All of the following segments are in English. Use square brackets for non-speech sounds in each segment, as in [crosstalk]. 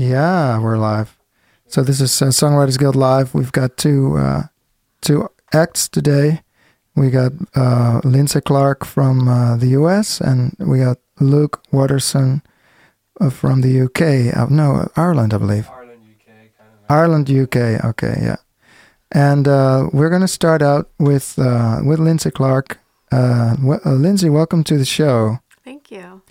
Yeah, we're live. So this is uh, Songwriters Guild live. We've got two uh, two acts today. We got uh, Lindsay Clark from uh, the US, and we got Luke Watterson uh, from the UK. Uh, no, Ireland, I believe. Ireland, UK, kind of. Ireland, UK. Okay, yeah. And uh, we're going to start out with uh, with Lindsay Clark. Uh, w- uh, Lindsay, welcome to the show. Thank you.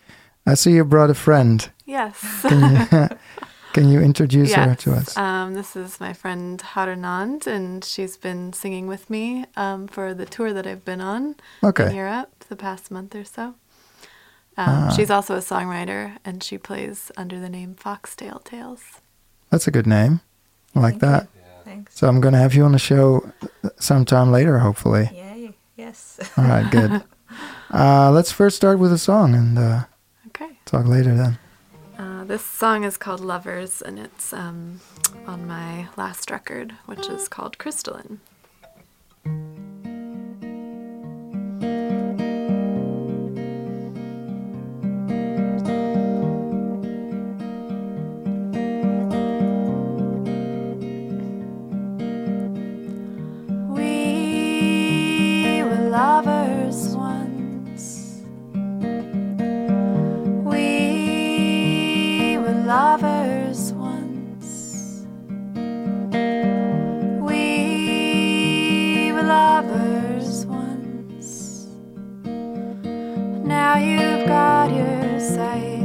I see you brought a friend. Yes. [laughs] [laughs] Can you, can you introduce her to us? Um, this is my friend Haranand, and she's been singing with me um, for the tour that I've been on in Europe the past month or so. Um, Ah. She's also a songwriter, and she plays under the name Foxtail Tales. That's a good name. I like Thank that. Yeah. Thanks. So I'm going to have you on the show sometime later, hopefully. Yay. Yes. All right, good. [laughs] Uh, let's first start with a song and uh, Okay. talk later then. This song is called Lovers, and it's um, on my last record, which is called Crystalline. We were lovers Now you've got your sights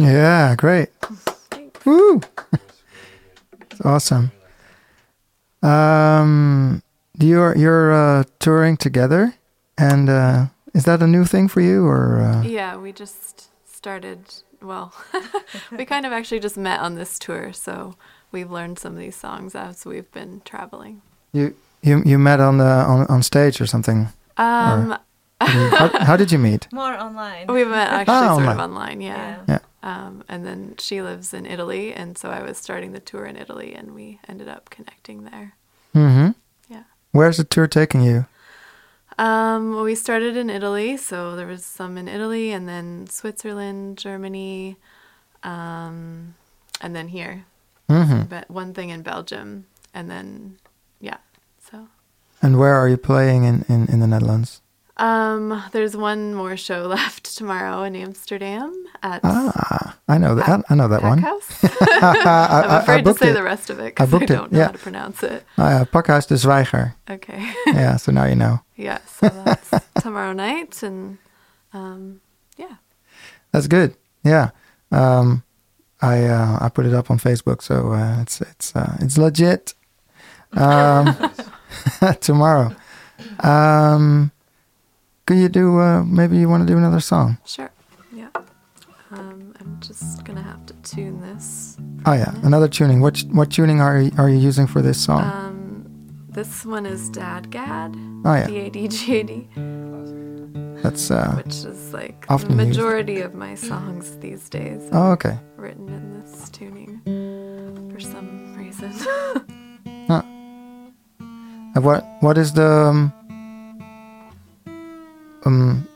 Yeah, great. Woo! it's awesome. Um, you're you're uh, touring together, and uh, is that a new thing for you, or uh, Yeah, we just started. Well, [laughs] we kind of actually just met on this tour, so we've learned some of these songs as we've been traveling. you you you met on the on, on stage or something? Um, how, how did you meet? [laughs] More online. we met [laughs] actually Oh, sort online. of online, yeah. Yeah. Yeah. Um, and then she lives in Italy, and so I was starting the tour in Italy, and we ended up connecting there. Mm-hmm. Yeah. Where's the tour taking you? Um, well, we started in Italy, so there was some in Italy, and then Switzerland, Germany, um, and then here. Mm-hmm. But one thing in Belgium, and then yeah. So And where are you playing in, in, in the Netherlands? Um, there's one more show [laughs] left tomorrow in Amsterdam at Ah, I know that. I know that one. [laughs] [laughs] I, I'm I- I afraid to say it. the rest of it I because I, it, don't know yeah. how to pronounce it. Ja, Pakhuis de Zwijger. Okay. yeah, so now you know. yeah. So that's tomorrow night, and um, yeah. That's good. Yeah. Um, I uh, I put it up on Facebook, so uh, it's it's uh, it's legit. Um, tomorrow. Um, could you do? Uh, maybe you want to do another song? Sure. Yeah. Um, I'm just gonna have to tune this. Oh yeah, another tuning. What what tuning are you, are you using for this song? Um, this one is Dad Gad. oh yeah, D A D G A D, that's. Uh, which is like Often the used. majority of my songs these days. oh okay. Written in this tuning for some reason. [laughs] And what what is the um, um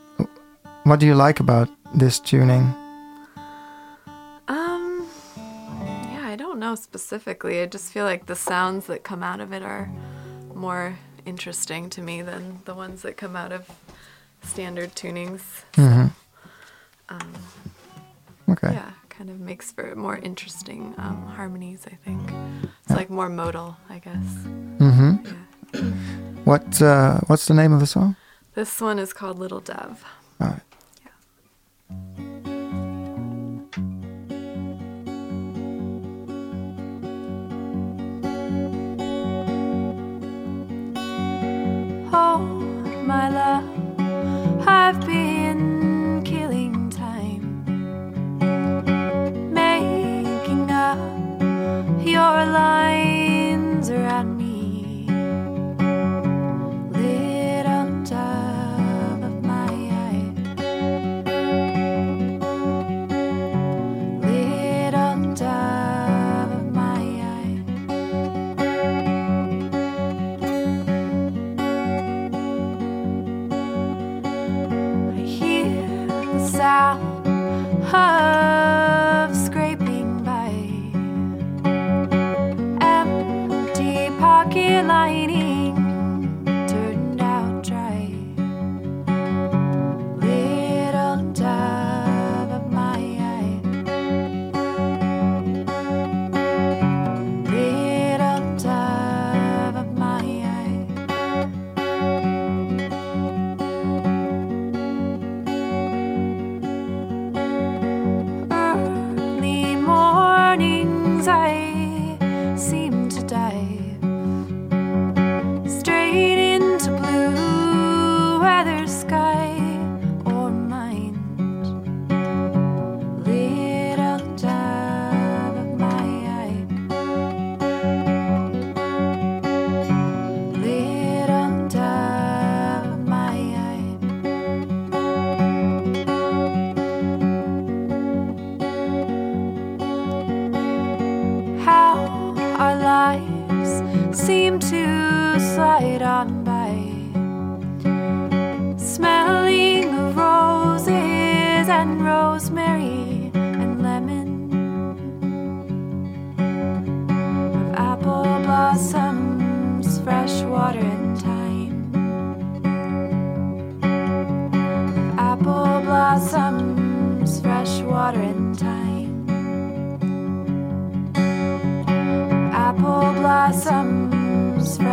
what do you like about this tuning? um, yeah, I don't know specifically. I just feel like the sounds that come out of it are more interesting to me than the ones that come out of standard tunings. hmm Um, Okay. yeah, kind of makes for more interesting um, harmonies. I think it's like more modal, I guess. hmm Yeah. What uh, what's the name of the song? This one is called Little Dove. All right. Oh, my love, I've been killing time, making up your lines the sound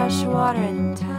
fresh water and thyme.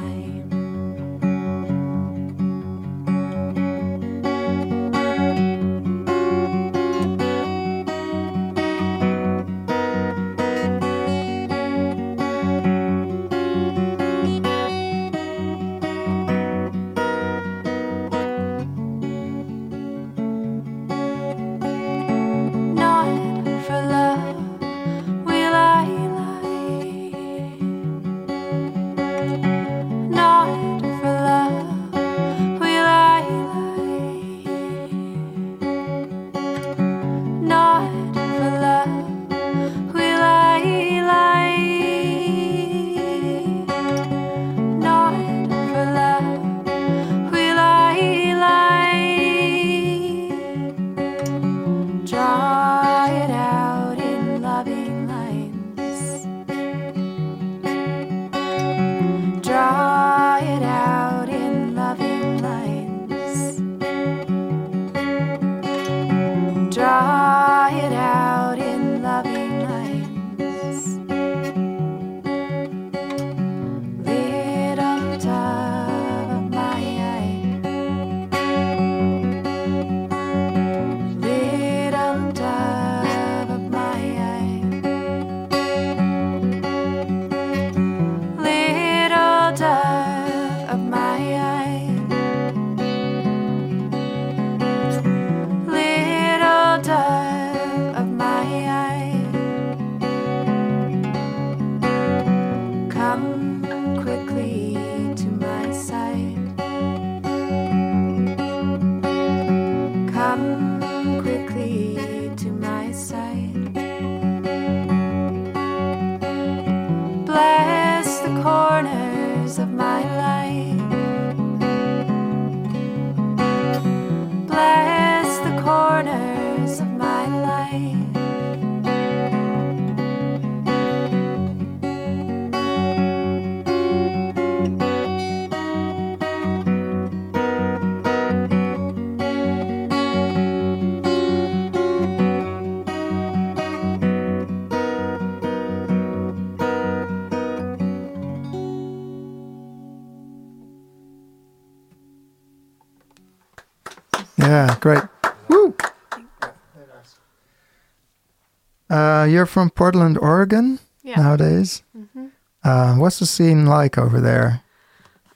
Portland, Oregon Yeah. nowadays. hmm Uh, what's the scene like over there?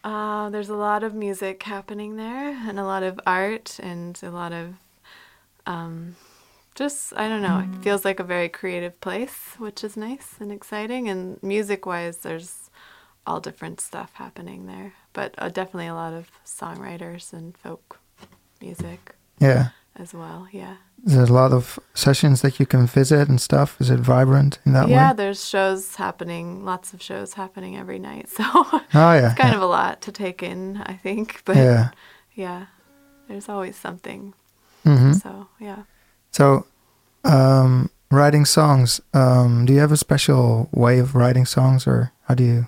Uh, there's a lot of music happening there, and a lot of art, and a lot of um, just I don't know. It feels like a very creative place, which is nice and exciting. And music-wise, there's all different stuff happening there, but uh, definitely a lot of songwriters and folk music Yeah, as well. Yeah. There's a lot of sessions that you can visit and stuff. Is it vibrant in that yeah, way? Yeah, there's shows happening, lots of shows happening every night. [laughs] So Oh yeah, it's kind yeah. of a lot to take in, I think. [laughs] But yeah. yeah, there's always something. hmm So yeah. So, um, writing songs. Um, do you have a special way of writing songs, or how do you?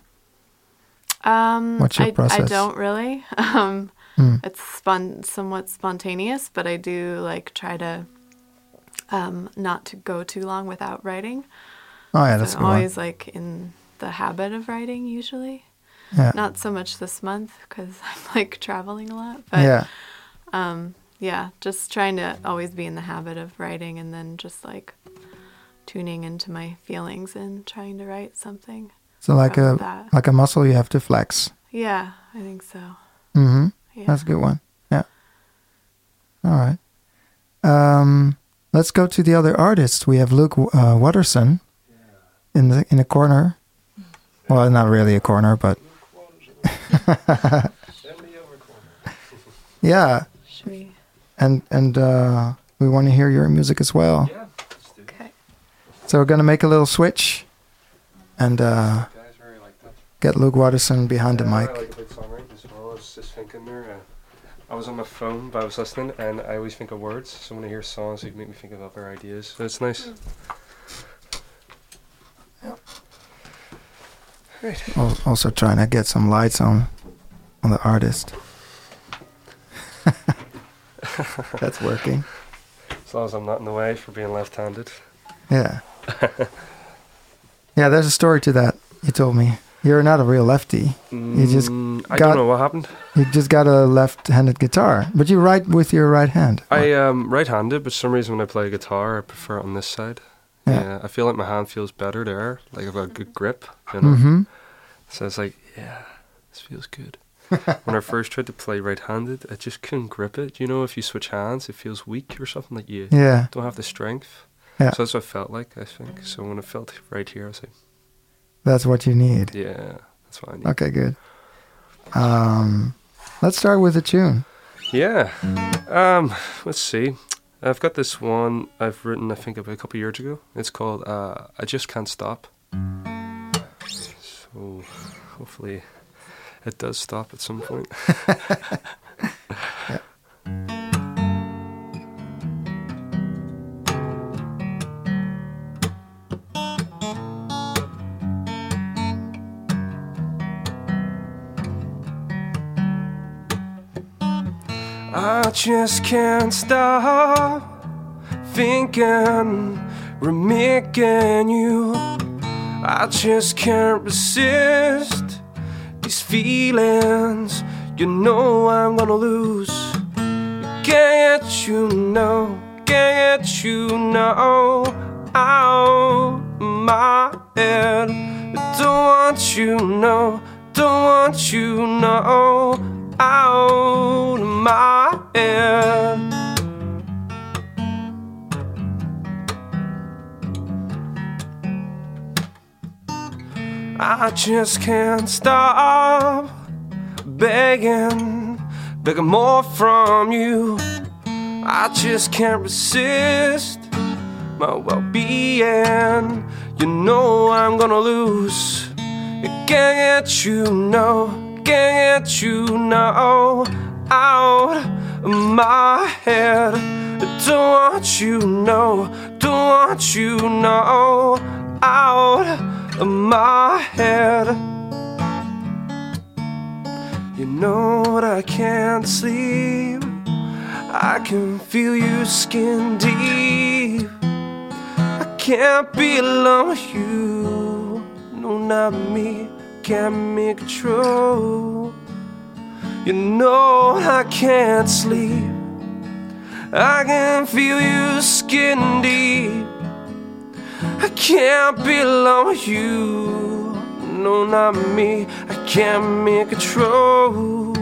Um, What's your I, I don't really. [laughs] Um, Mm. It's spon- somewhat spontaneous, but I do like try to um, not to go too long without writing. Oh yeah, that's I'm good one. always like in the habit of writing usually. Yeah, Not so much this month because [laughs] I'm like traveling a lot, but yeah, um, yeah, just trying to always be in the habit of writing and then just like tuning into my feelings and trying to write something. so like a that. like a muscle you have to flex. Yeah, I think so. Mm-hmm. Yeah. That's a good one. Yeah. All right. Um, let's go to the other artists. We have Luke uh, Watterson in the in a corner. Well, not really a corner, but [laughs] yeah. And and uh, we want to hear your music as well. Yeah, let's do it. Okay. So we're gonna make a little switch, and uh, Guys, really like that. get Luke Watterson behind the mic. I like a big songwriting as well. I was just thinking there. I was on my phone, but I was listening, and I always think of words. So when I hear songs, they make me think of other ideas. So it's nice. Right. Also trying to get some lights on on the artist. [laughs] That's working. As long as I'm not in the way for being left-handed. Yeah. [laughs] yeah, there's a story to that. You told me. You're not a real lefty. You just Mm, I got- don't know what happened. You just got a left-handed guitar, but you write with your right hand. I um right-handed, but for some reason when I play guitar, I prefer it on this side. Yeah. Yeah. I feel like my hand feels better there. Like I've got a good grip. You know. Mm-hmm. So it's like, yeah, this feels good. [laughs] when I first tried to play right-handed, I just couldn't grip it. You know, if you switch hands, it feels weak or something. Like you Yeah. don't have the strength. Yeah. So that's what I felt like. I think. So when I felt right here, I was like, That's what you need. yeah, that's what I need. Okay, good. Um, let's start with a tune. Yeah. Um. Let's see. I've got this one I've written. I think about a couple years ago. It's called uh, "I Just Can't Stop." So hopefully, it does stop at some point. [laughs] [laughs] I just can't stop thinking, remaking you. I just can't resist these feelings. You know I'm gonna lose. Can't you know, can't you know out my head. Don't want you know, don't want you know out of my head. I just can't stop begging, begging more from you. I just can't resist my well being. You know I'm gonna lose. Can't get you, no, can't get you, no, out of my head. Don't want you, know, don't want you, know out of my head. You know that I can't sleep. I can feel your skin deep. I can't be alone with you. No, not me. Can't make control. You know I can't sleep. I can feel you skin deep. I can't be alone with you. No, not me. I can't make control.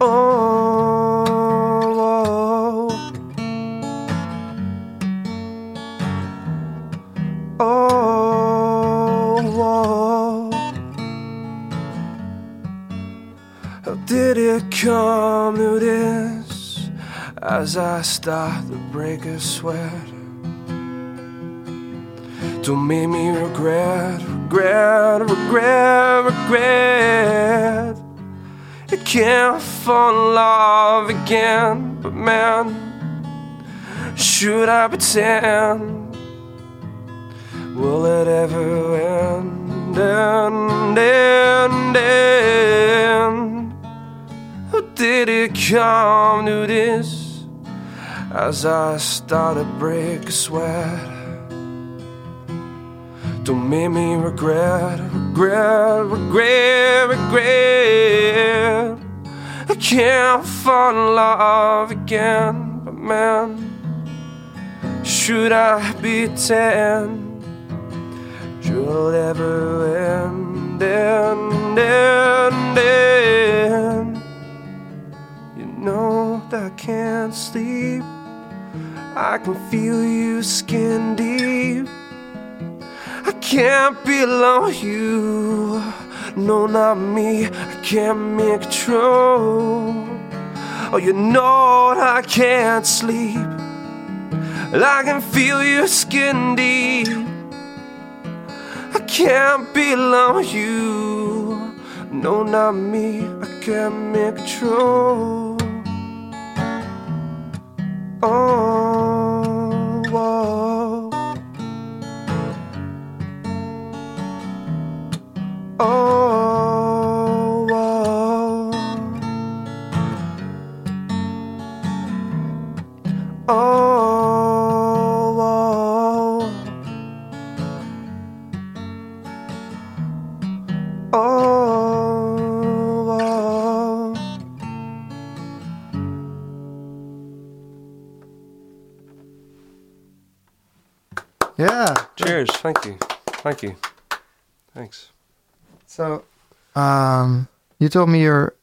Oh, oh, oh. Did it come to this? As I start to break a sweat. Don't make me regret, regret, regret, regret. I can't fall in love again, but man, should I pretend? Will it ever end? End, end, end? Did it come to this? As I start to break a sweat. Don't make me regret, regret, regret, regret. I can't fall in love again, but man, should I be ten? Should it ever end, end, end? I can't sleep. I can feel you skin deep. I can't be alone with you. No, not me. I can't make control. Oh, you know I can't sleep. I can feel your skin deep. I can't be alone with you. No, not me. I can't make control. Oh, whoa. Oh, whoa. Oh, Yeah. Cheers. Thank you. Thank you. Thanks. So, um, you told me you're.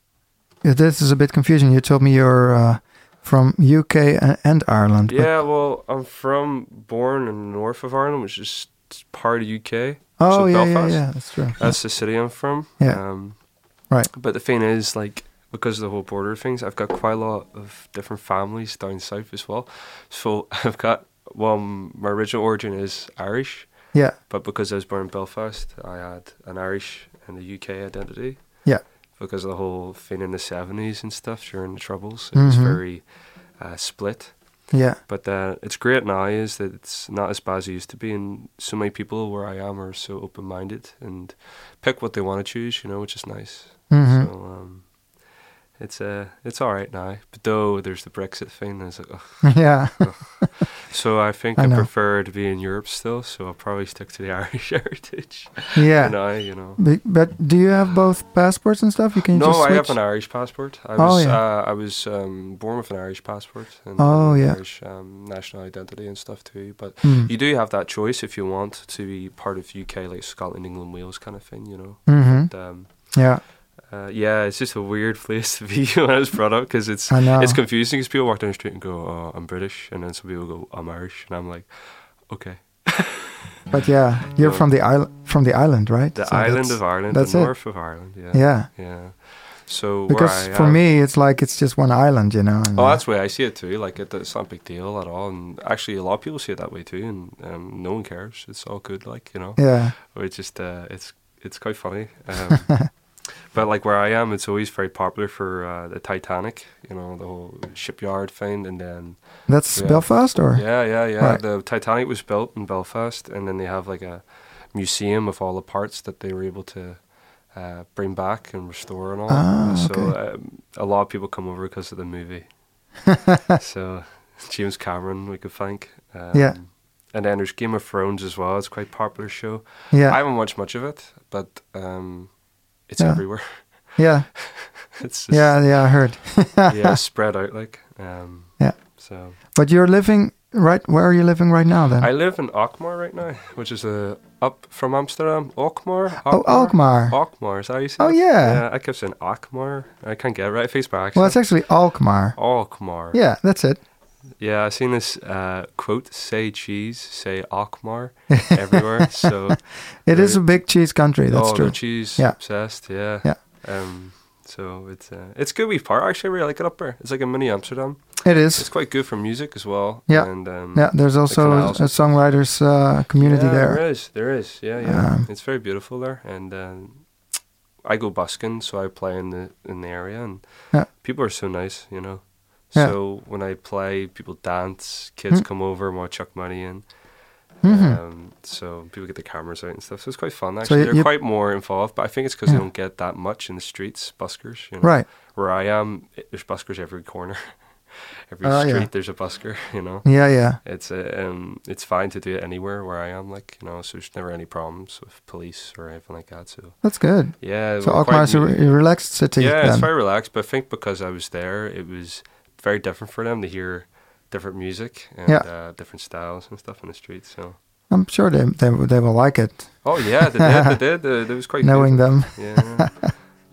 This is a bit confusing. You told me you're uh, from UK and, and Ireland. Yeah, well, I'm from born in the north of Ireland, which is part of UK. oh so yeah, yeah, Belfast. yeah. That's true. That's the city I'm from. Yeah. Um, Right. But the thing is, like, because of the whole border things, I've got quite a lot of different families down south as well. So [laughs] I've got, well, my original origin is Irish, Yeah. but because I was born in Belfast, I had an Irish and the UK identity. Yeah. Because of the whole thing in the 70s and stuff during the Troubles. It was Mhm. very uh, split. Yeah. But uh, it's great now is that it's not as bad as it used to be, and so many people where I am are so open minded and pick what they want to choose, you know, which is nice. hmm So um, it's uh, it's all right now. But though there's the Brexit thing, and it's like, ugh. [laughs] yeah. [laughs] so I think I I, prefer to be in Europe still. So I'll probably stick to the [laughs] Irish heritage. Yeah. And you know. But, but do you have both passports and stuff? You can No, just I have an Irish passport. I Oh, was yeah. uh, I was um, born with an Irish passport and Oh, an yeah. Irish um, national identity and stuff too. But Mm. you do have that choice if you want to be part of UK, like Scotland, England, Wales kind of thing, you know. hmm But, um, Yeah. Uh, yeah, it's just a weird [laughs] place to be when I was brought up because it's it's confusing because people walk down the street and go, "Oh, I'm British," and then some people go, "I'm Irish," and I'm like, "Okay." [laughs] But yeah, you're from the island, from the island, right? The So island of Ireland, that's the it. north of Ireland. Yeah. Yeah. Yeah. So Because where I for am- me, it's like it's just one island, you know. Oh, that's the way I see it too. Like it, it's not a big deal at all, and actually, a lot of people see it that way too, and um, no one cares. It's all good, like you know. yeah. Or it's just uh, it's it's quite funny. [laughs] Um, but like where I am, it's always very popular for uh, the Titanic. You know, the whole shipyard thing, and then That's Yeah. Belfast, or yeah, yeah, yeah. Right. The Titanic was built in Belfast, and then they have like a museum of all the parts that they were able to uh, bring back and restore and all. Ah, so okay. um, a lot of people come over because of the movie. [laughs] so [laughs] James Cameron, we could thank. Um, Yeah. And then there's Game of Thrones as well. It's quite a popular show. yeah, I haven't watched much of it, but um, it's Yeah. everywhere. yeah. [laughs] it's just, Yeah, yeah, I heard. [laughs] yeah, spread out like. Um, Yeah. So But you're living right. Where are you living right now then? I live in Alkmaar right now, which is uh, up from Amsterdam. Alkmaar. oh, Alkmaar. Alkmaar. Is that how you say Oh yeah. Yeah, I kept saying Alkmaar. I can't get it right. Face by Well, it's actually Alkmaar. Alkmaar. Yeah, that's it. Yeah, I've seen this uh, quote: "Say cheese, say Alkmaar" [laughs] everywhere. so It is a big cheese country. That's oh, true. cheese Yeah. obsessed. Yeah. Yeah. Um. So it's uh, it's good. We part. Actually, I really like it up there. It's like a mini Amsterdam. It is. It's quite good for music as well. Yeah. And um, Yeah, there's also a, a songwriters uh, community yeah, there. There is, there is. Yeah, yeah. Um, it's very beautiful there, and um, I go busking, so I play in the in the area, and Yeah. people are so nice, you know. Yeah. So when I play, people dance, kids Mm. come over, and want chuck money in. Mhm. Um, so people get the cameras out and stuff. So it's quite fun So actually. you- They're you- quite more involved, but I think it's because Yeah. they don't get that much in the streets, buskers. You know? Right. Where I am, it, there's buskers every corner, [laughs] every Oh, street. yeah. There's a busker. [laughs] You know Yeah, yeah. it's uh, um it's fine to do it anywhere where I am, like you know. So there's never any problems with police or anything like that. So That's good. yeah, So Alkmaar is a relaxed city. yeah, then. it's very relaxed. But I think because I was there, it was very different for them to hear different music and Yeah. uh, different styles and stuff in the streets. So I'm sure they, they they will like it, oh yeah, they did, they [laughs] did. Uh, it was quite knowing good. them. Yeah,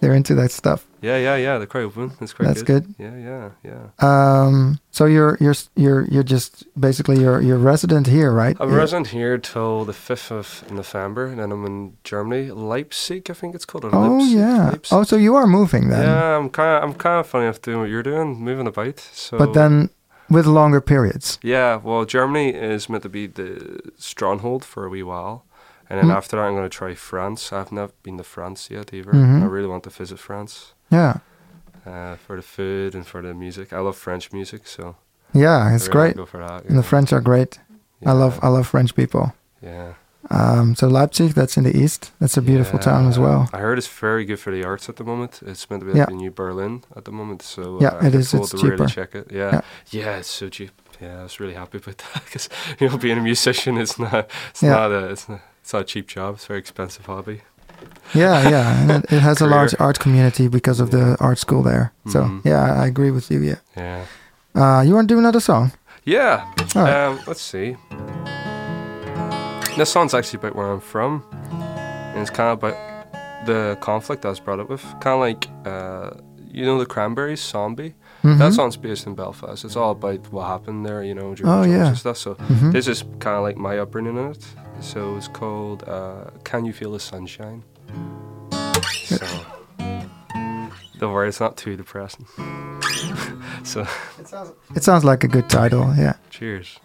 They're into that stuff. yeah, yeah, yeah. They're quite open. It's quite That's good. good. Yeah, yeah, yeah. Um, so you're you're you're you're just basically you're you're resident here, right? I'm You're- resident here till the 5th of November, and then I'm in Germany, Leipzig, I think it's called. Oh Leipzig, yeah. Leipzig. Oh, so you are moving then, Yeah, I'm kind of I'm kind of funny enough doing what you're doing, moving about. So, but then with longer periods. yeah, well, Germany is meant to be the stronghold for a wee while, and then Mm. after that, I'm going to try France. I've never been to France yet either. Mhm. I really want to visit France Yeah. uh, for the food and for the music. I love French music, so Yeah, it's really great. Go for that. And the French are great. I love I love French people. Yeah. Um, so Leipzig, that's in the east. That's a beautiful town as Yeah. well. I heard it's very good for the arts at the moment. It's meant to be Yeah. like the new Berlin at the moment. So Yeah, uh, it I've been is. It's to cheaper. really check it. Yeah. Yeah. yeah, it's so cheap. Yeah, I was really happy with [laughs] that because you know being a musician is not it's Yeah. not a it's not, it's not a cheap job. It's a very expensive hobby. Yeah, yeah, and it, it has a large art community because of the art school there. So Mhm. yeah, I agree with you. Yeah. Yeah. Uh, you want to do another song? Yeah. Right. Um, let's see. This song's actually about where I'm from, and it's kind of about the conflict I was brought up with. Kind of like, uh, you know, the Cranberries, Zombie. Mhm. That song's based in Belfast. It's all about what happened there, you know, during Oh, yeah. and stuff. So Mhm. this is kind of like my upbringing in it. So it's called uh, "Can You Feel the Sunshine." So don't worry, it's not too depressing. [laughs] so It sounds like a good title. Yeah. cheers.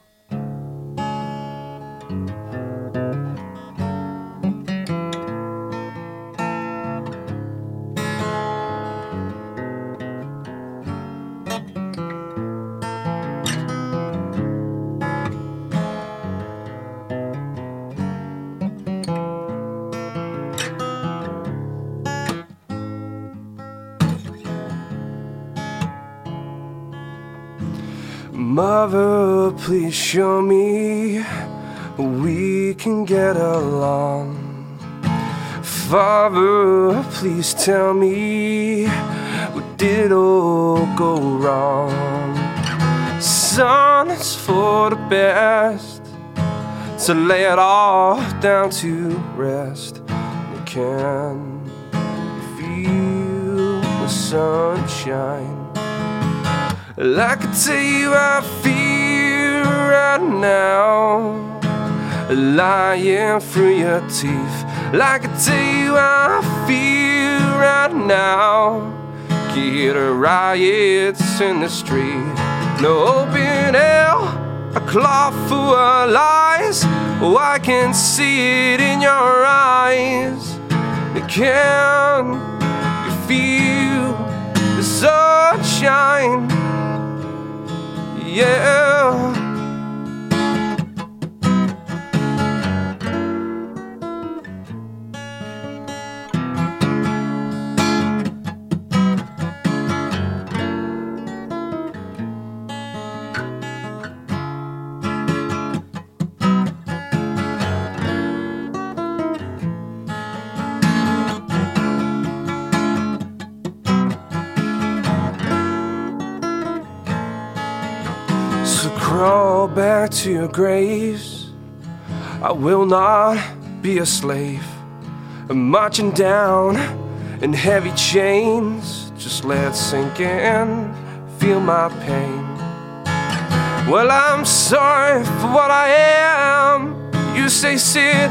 Please show me we can get along. Father, please tell me what did all go wrong. Son, it's for the best to lay it all down to rest. Can you feel the sunshine? Like I tell you I feel right now. Lying through your teeth Like I tell you I feel right now. Get a riots in the street. No open hell A cloth full of lies. Oh, I can see it in your eyes. Can you feel the sunshine? Yeah. To your graves. I will not be a slave. I'm marching down in heavy chains. Just let it sink in, feel my pain. Well, I'm sorry for what I am. You say sit,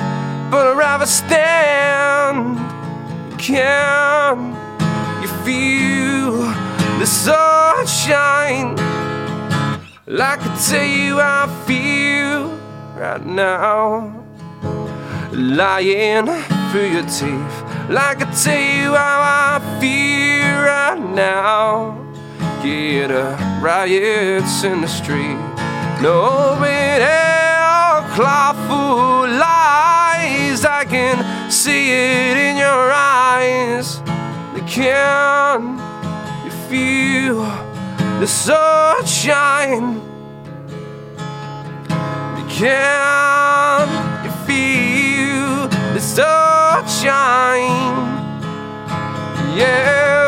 but I'd rather stand. Can you feel the sunshine? Like I tell you how I feel right now. Lying through your teeth. Like I tell you how I feel right now. Get a riots in the street. No, it all clawful lies. I can see it in your eyes. Can you feel the sunshine? Can you feel the sunshine? Yeah.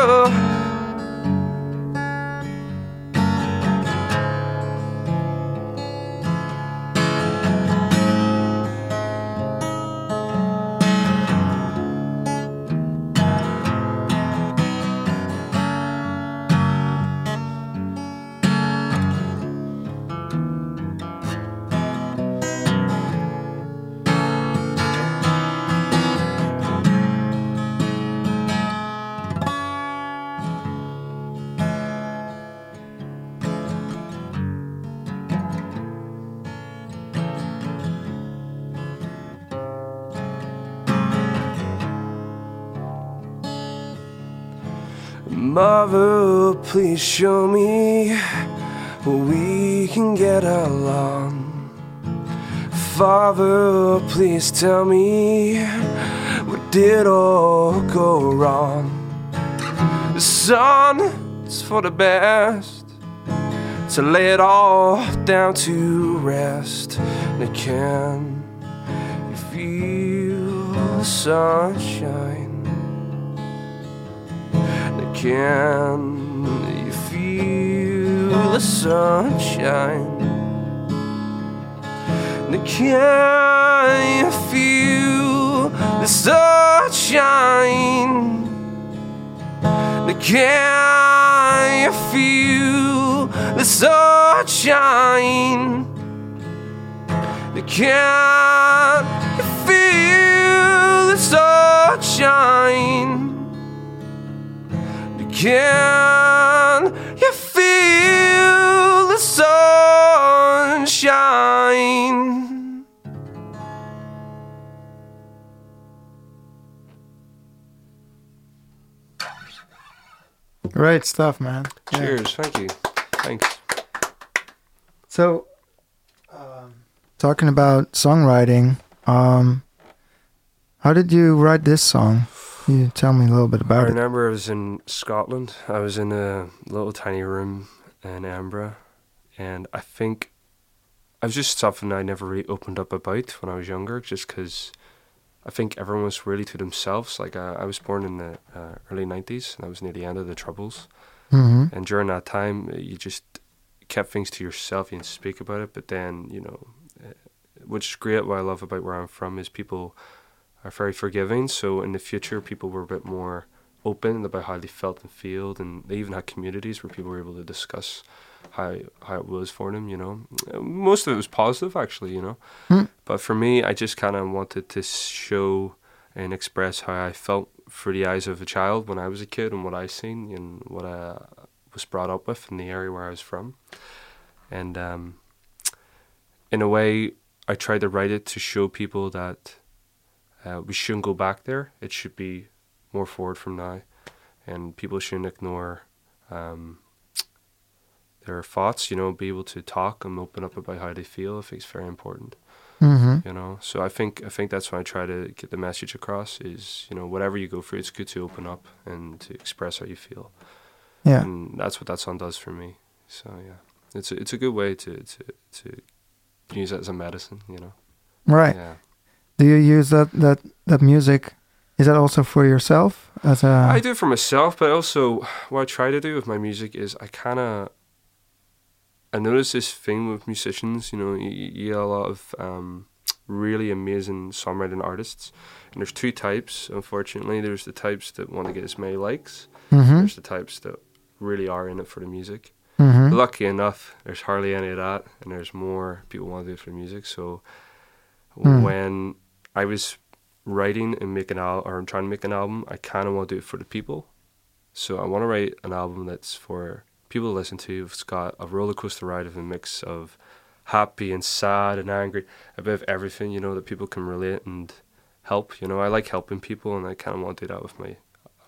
Mother, please show me we can get along. Father, please tell me what did all go wrong. Son, it's for the best to lay it all down to rest. And I can you feel the sunshine. Can you feel the sunshine? Can you feel the sunshine? Can you feel the sunshine? Can you feel the sunshine? Can you feel the sunshine? Great stuff, man. Yeah. Cheers, thank you. Thanks. So, um, talking about songwriting, um, how did you write this song? You tell me a little bit I about it? I remember I was in Scotland. I was in a little tiny room in Edinburgh, and I think I was just something I never really opened up about when I was younger, just because I think everyone was really to themselves. Like uh, I was born in the uh, early '90s, and that was near the end of the Troubles. hmm And during that time, uh, you just kept things to yourself. You didn't speak about it. But then, you know, uh, which is great. What I love about where I'm from is people are very forgiving. So in the future, people were a bit more open about how they felt and feel, and they even had communities where people were able to discuss how how it was for them. You know, most of it was positive, actually. You know, Hmm. but for me, I just kind of wanted to show and express how I felt through the eyes of a child when I was a kid and what I seen and what I was brought up with in the area where I was from. And um, in a way, I tried to write it to show people that uh, we shouldn't go back there. It should be more forward from now, and people shouldn't ignore um, their thoughts. You know, be able to talk and open up about how they feel. I think it's very important hmm you know so i think i think that's why i try to get the message across is you know whatever you go through it's good to open up and to express how you feel Yeah. and that's what that song does for me so yeah it's a, it's a good way to to to use it as a medicine you know Right. yeah Do you use that that that music? Is that also for yourself as a? I do it for myself, but also what I try to do with my music is I kind of I noticed this thing with musicians. You know, you, you get a lot of um, really amazing songwriting artists, and there's two types. Unfortunately, there's the types that want to get as many likes. Mm-hmm. There's the types that really are in it for the music. Mm-hmm. Lucky enough, there's hardly any of that, and there's more people want to do it for the music. So Hmm. when I was writing and making al- or trying to make an album, I kind of want to do it for the people. So I want to write an album that's for people to listen to. It's got a roller coaster ride of a mix of happy and sad and angry, a bit of everything, you know, that people can relate and help. You know, I like helping people, and I kind of want to do that with my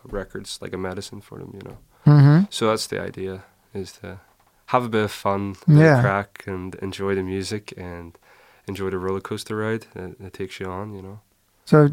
records, like a medicine for them. You know. Mm-hmm. So that's the idea: is to have a bit of fun, Yeah. crack, and enjoy the music and enjoy the roller coaster ride that, that takes you on. You know. So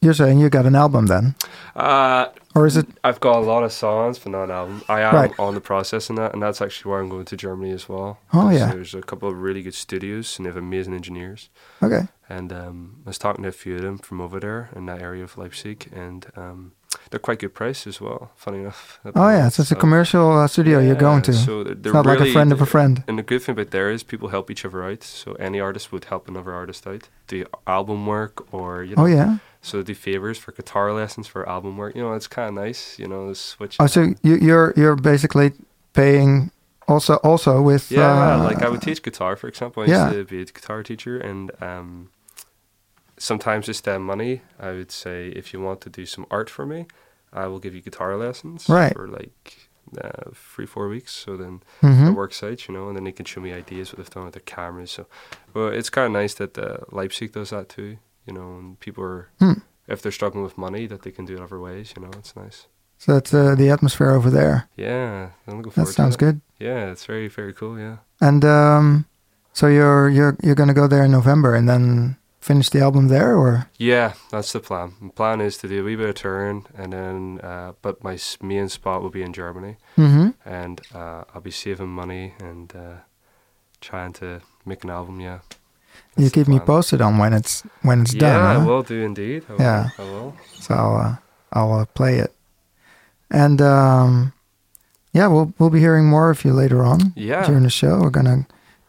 you're saying you got an album then, Uh, or is it? I've got a lot of songs, but not an album. I am Right. on the process in that, and that's actually why I'm going to Germany as well. Oh yeah. There's a couple of really good studios, and they have amazing engineers. Okay. And um, I was talking to a few of them from over there in that area of Leipzig, and um, they're quite good price as well. Funny enough. [laughs] Oh yeah, so it's a commercial uh, studio you're going to. So they're, it's they're not like a friend of a friend. And the good thing about there is people help each other out. So any artist would help another artist out, do album work or you know. Oh yeah. So do favors for guitar lessons for album work. You know, it's kind of nice. You know, switch. Oh, so you, you're you're basically paying also also with. Yeah, uh, like I would teach guitar, for example. I used yeah. to be a guitar teacher, and um, sometimes instead of money, I would say, if you want to do some art for me, I will give you guitar lessons Right. for like uh, three, four weeks. So then mhm. it works out, you know, and then they can show me ideas what they've done with their cameras. So, well, it's kind of nice that uh, Leipzig does that too, you know, and people are, Hmm. if they're struggling with money, that they can do it other ways, you know, it's nice. So that's uh, the atmosphere over there. Yeah, I'm looking That sounds to it. good. Yeah, it's very, very cool, yeah. And um, so you're you're you're gonna go there in November and then finish the album there, or Yeah, that's the plan. The plan is to do a wee bit of touring, and then, uh, but my main spot will be in Germany, mm-hmm. and uh, I'll be saving money and uh, trying to make an album. Yeah. you That's the keep me posted on when it's when it's Yeah, done. I huh? will do indeed. I will, Yeah. I will. So I'll uh, I'll uh, play it, and um, yeah, we'll we'll be hearing more of you later on Yeah. during the show. We're gonna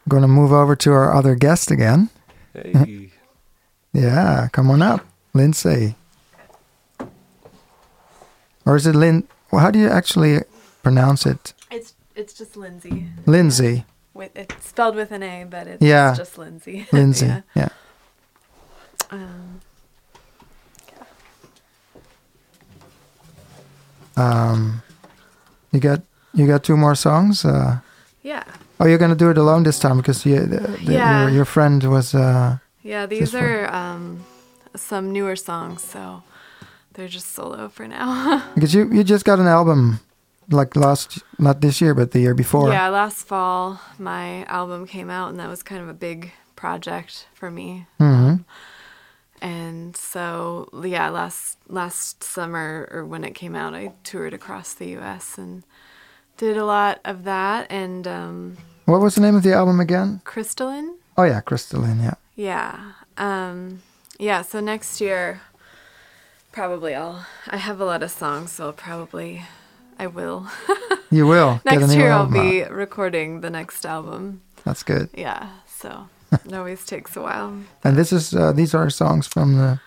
gonna move over to our other guest again. Hey. Yeah, come on up, Lindsay. Or is it Lin? Well, how do you actually pronounce it? It's it's just Lindsay. Lindsay. With it's spelled with an A, but it's Yeah. just Lindsay. [laughs] Lindsay. yeah. yeah. Um, Um, you got you got two more songs. Uh, yeah. oh, you're gonna do it alone this time because you, the, the, Yeah. your your friend was. Uh, Yeah, these are um, some newer songs, so they're just solo for now. [laughs] because you you just got an album, like last not this year but the year before. yeah, last fall my album came out, and that was kind of a big project for me. hmm And so, yeah, last last summer or when it came out, I toured across the U.S. and did a lot of that. And um, What was the name of the album again? Crystalline, Oh yeah, Crystalline. Yeah. Yeah, um, yeah. So next year, probably I'll. I have a lot of songs, so I'll probably I will. [laughs] You will next year I'll be out. recording the next album. That's good. Yeah, so [laughs] it always takes a while. And this is uh, these are songs from the.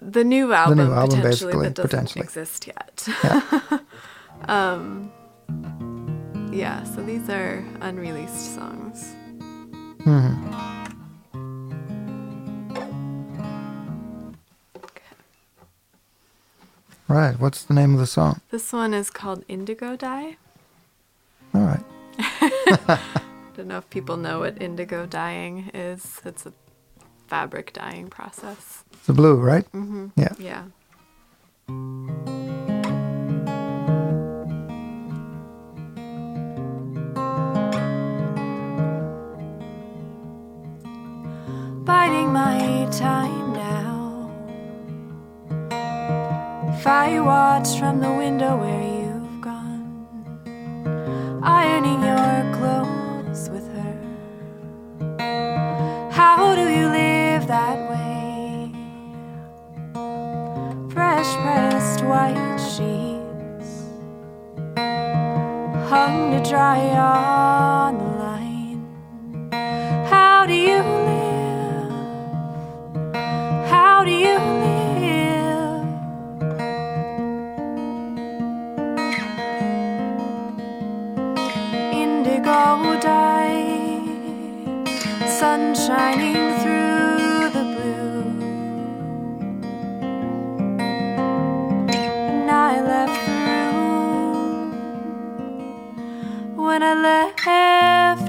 the new album, the new album, potentially basically, that doesn't potentially. exist yet. Yeah. [laughs] um, yeah, so these are unreleased songs. Mhm. Right. What's the name of the song? This one is called Indigo Dye. All right. I [laughs] Don't know if people know what indigo dyeing is. It's a fabric dyeing process. It's the blue, right? Mm-hmm. Yeah. Yeah. biding my time I watch from the window where you've gone, ironing your clothes with her. How do you live that way? Fresh pressed white sheets hung to dry on the line. How do you sun shining through the blue. And I left the room when I left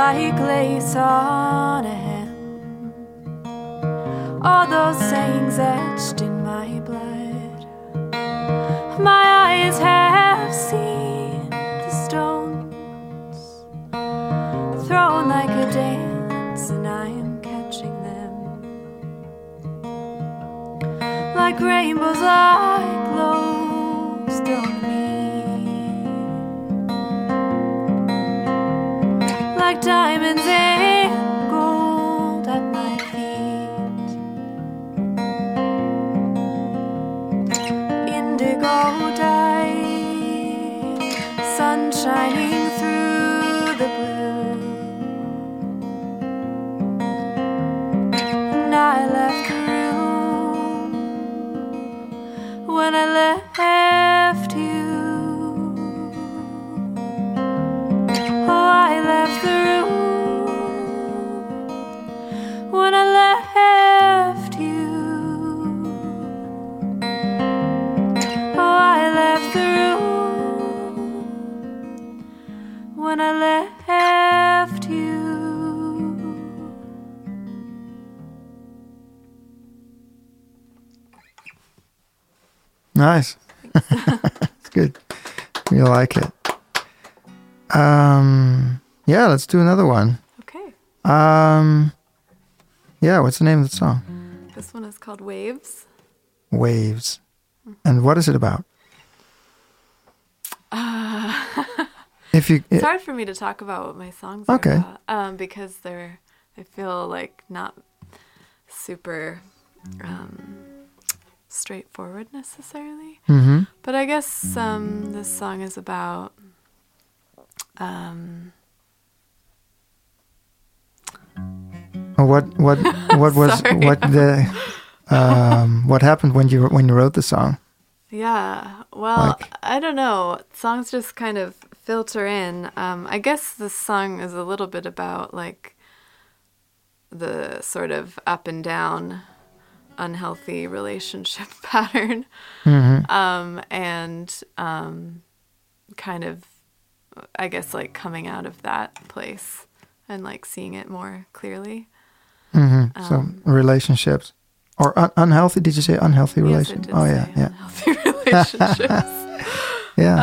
like lace on a hem. All those sayings etched in my blood. My eyes have seen the stones thrown like a dance, and I am catching them like rainbows, like Nice. [laughs] it's good. We like it. Um, yeah, let's do another one. Okay. Um, yeah, what's the name of the song? This one is called Waves. Waves. And what is it about? [laughs] if you, It's hard for me to talk about what my songs are Okay. about um, because they're I feel like not super um, straightforward necessarily. hmm But I guess um, this song is about um, what what [laughs] what was Sorry. what the um [laughs] what happened when you when you wrote the song? Yeah. Well, Like- I don't know. Songs just kind of filter in. Um, I guess this song is a little bit about like the sort of up and down unhealthy relationship [laughs] pattern. hmm Um, and um, kind of, I guess, like coming out of that place and like seeing it more clearly. hmm so Um, relationships or un- unhealthy? Did you say unhealthy Yes, relations? oh yeah, yeah, unhealthy [laughs] relationships. [laughs] yeah.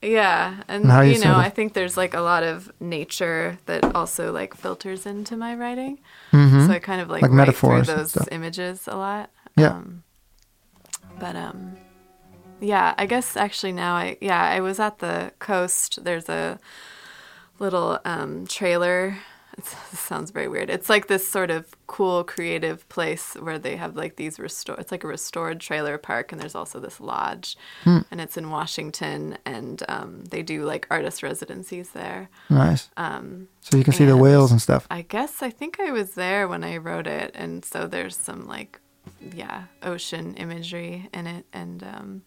Yeah, and, And you you know, I think there's like a lot of nature that also like filters into my writing. hmm So I kind of like, Like write metaphors through those images a lot. Yeah. Um, but um, yeah, I guess actually now I yeah I was at the coast. There's a little um, trailer. It [laughs] sounds very weird. It's like this sort of cool, creative place where they have like these restore. It's like a restored trailer park, and there's also this lodge, Hmm. and it's in Washington, and um, they do like artist residencies there. Nice. Um, So you can see the whales and stuff. I guess I think I was there when I wrote it, and so there's some like, yeah, ocean imagery in it, and um,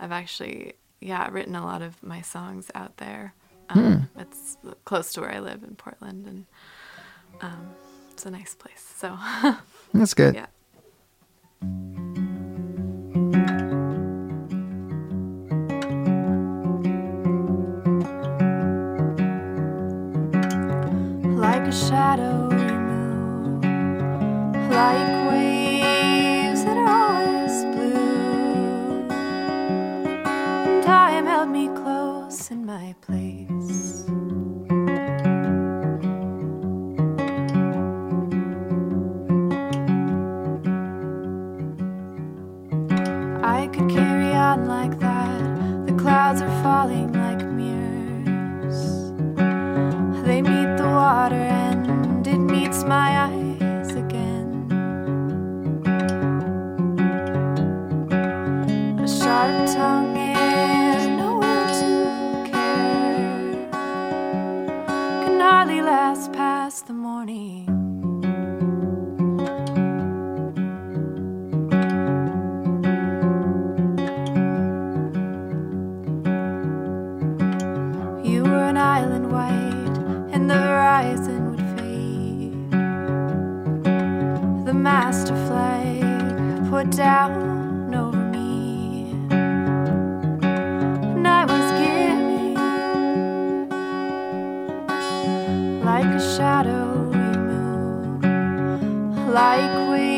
I've actually yeah written a lot of my songs out there. Um, It's close to where I live in Portland, and um, it's a nice place. So [laughs] That's good. yeah. Like a shadow we move, like waves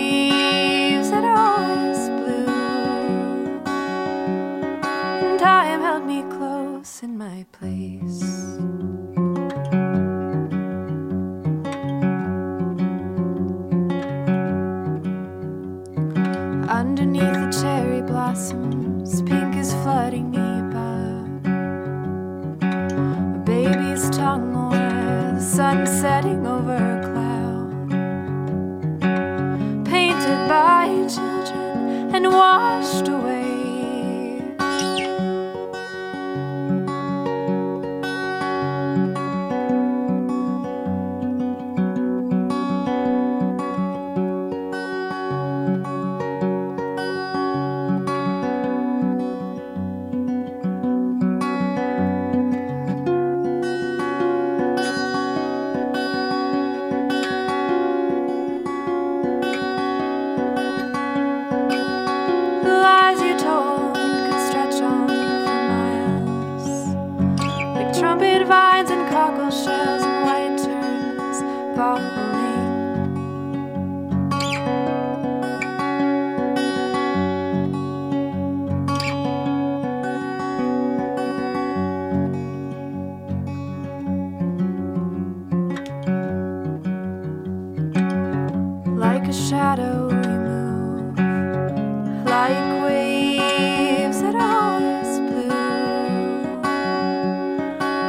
like waves that always blue.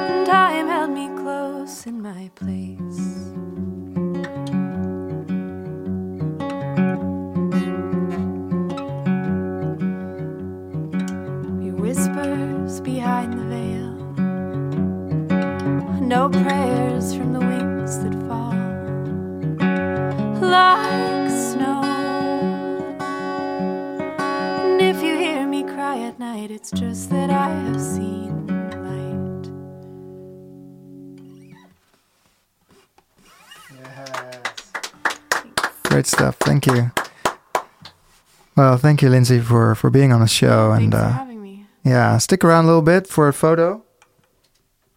And time held me close in my place. Your whispers behind the veil. No prayers Great stuff. Thank you. Well, thank you, Lindsay, for for being on the show, and Thanks for uh, having me. yeah, stick around a little bit for a photo.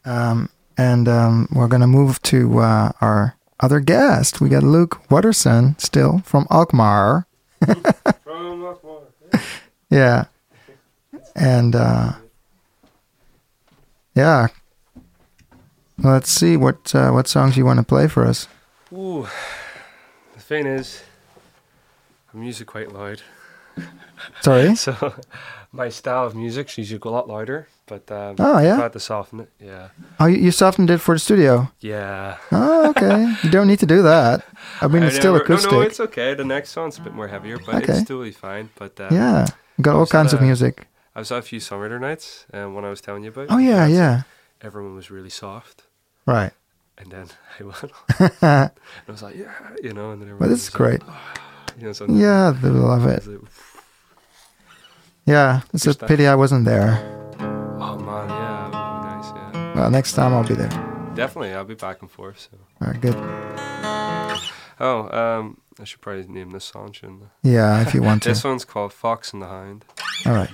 Um, and um, we're gonna move to uh, our other guest. We got Luke Watterson still from Alkmaar. From [laughs] Lockmore. Yeah, and uh, Yeah. Let's see what uh, what songs you want to play for us. Ooh, the thing is, I'm usually quite loud. Sorry. [laughs] So my style of music is usually a lot louder, but um, Oh, yeah? I've had to soften it. Yeah, Oh, you, softened it for the studio. yeah. Oh, okay. you don't need to do that. I mean, I it's still acoustic. No, no, it's okay. The next song's a bit more heavier, but Okay. it's totally fine. But uh, yeah. Got all kinds of music. I was at a few songwriter nights, and when I was telling you about. Oh yeah, yeah. Everyone was really soft, Right. And then I went. [laughs] and I was like, yeah, you know, and then everyone. Well, this is like, great. You know, so Yeah, they love it. like, Yeah, it's a pity I wasn't there. oh man, yeah, would be nice. Yeah, Well, next time I'll be there. definitely. I'll be back and forth. So. All right, good. Oh, um, I should probably name this song, shouldn't I? Yeah, if you want to. [laughs] This one's called Fox and the Hound. All right.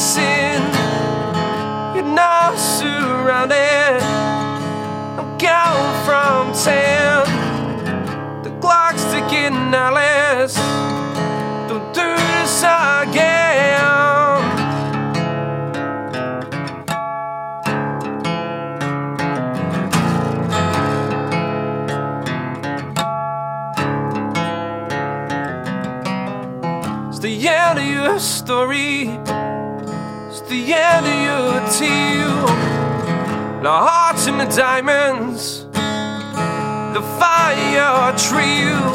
Sin. You're now surrounded. I'm counting from ten. The clock's ticking, Alice. Don't do this again. It's the end of your story. Your tale. The hearts and the diamonds. The fire trail.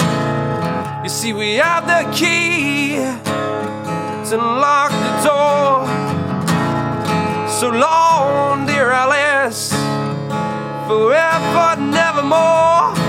You see, we have the key to unlock the door. So long, dear Alice. Forever, nevermore.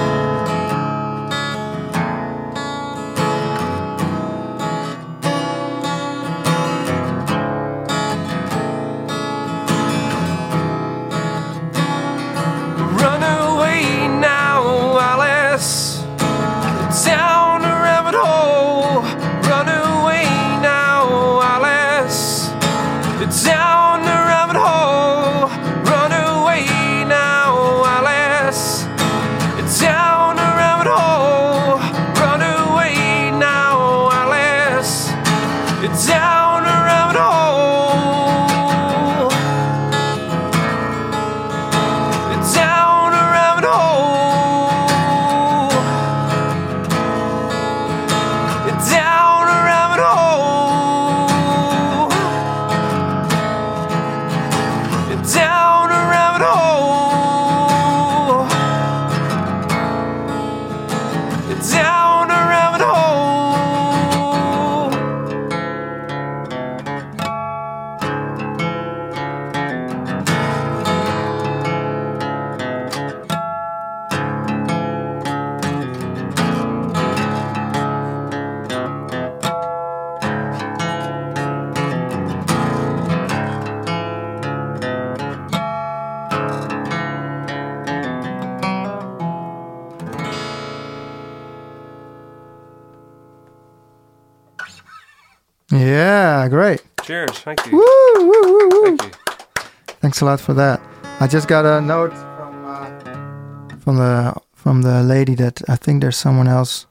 Thank you. Woo, woo, woo, woo. Thank you. Thanks a lot for that. I just got a note from uh, from the from the lady that I think there's someone else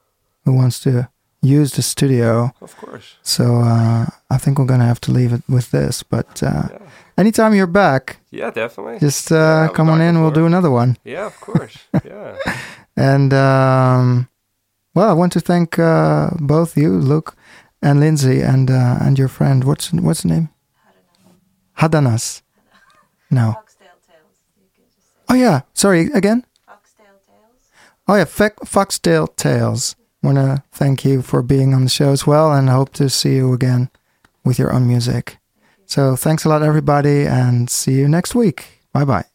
who wants to use the studio. Of course. So uh, I think we're gonna have to leave it with this. But uh, Yeah. anytime you're back, Yeah, definitely. just uh, Yeah, come on in. We'll do another one. Yeah, of course. Yeah. [laughs] And um, well, I want to thank uh, both you, Luke, and Lindsay, and uh, and your friend. What's what's the name? Hadanas. No. Foxtail Tales. You can just say Oh yeah. Sorry again. Foxtail Tales. Oh yeah, Fe- Foxtail Tales. Want to thank you for being on the show as well, and hope to see you again with your own music. So thanks a lot, everybody, and see you next week. Bye bye.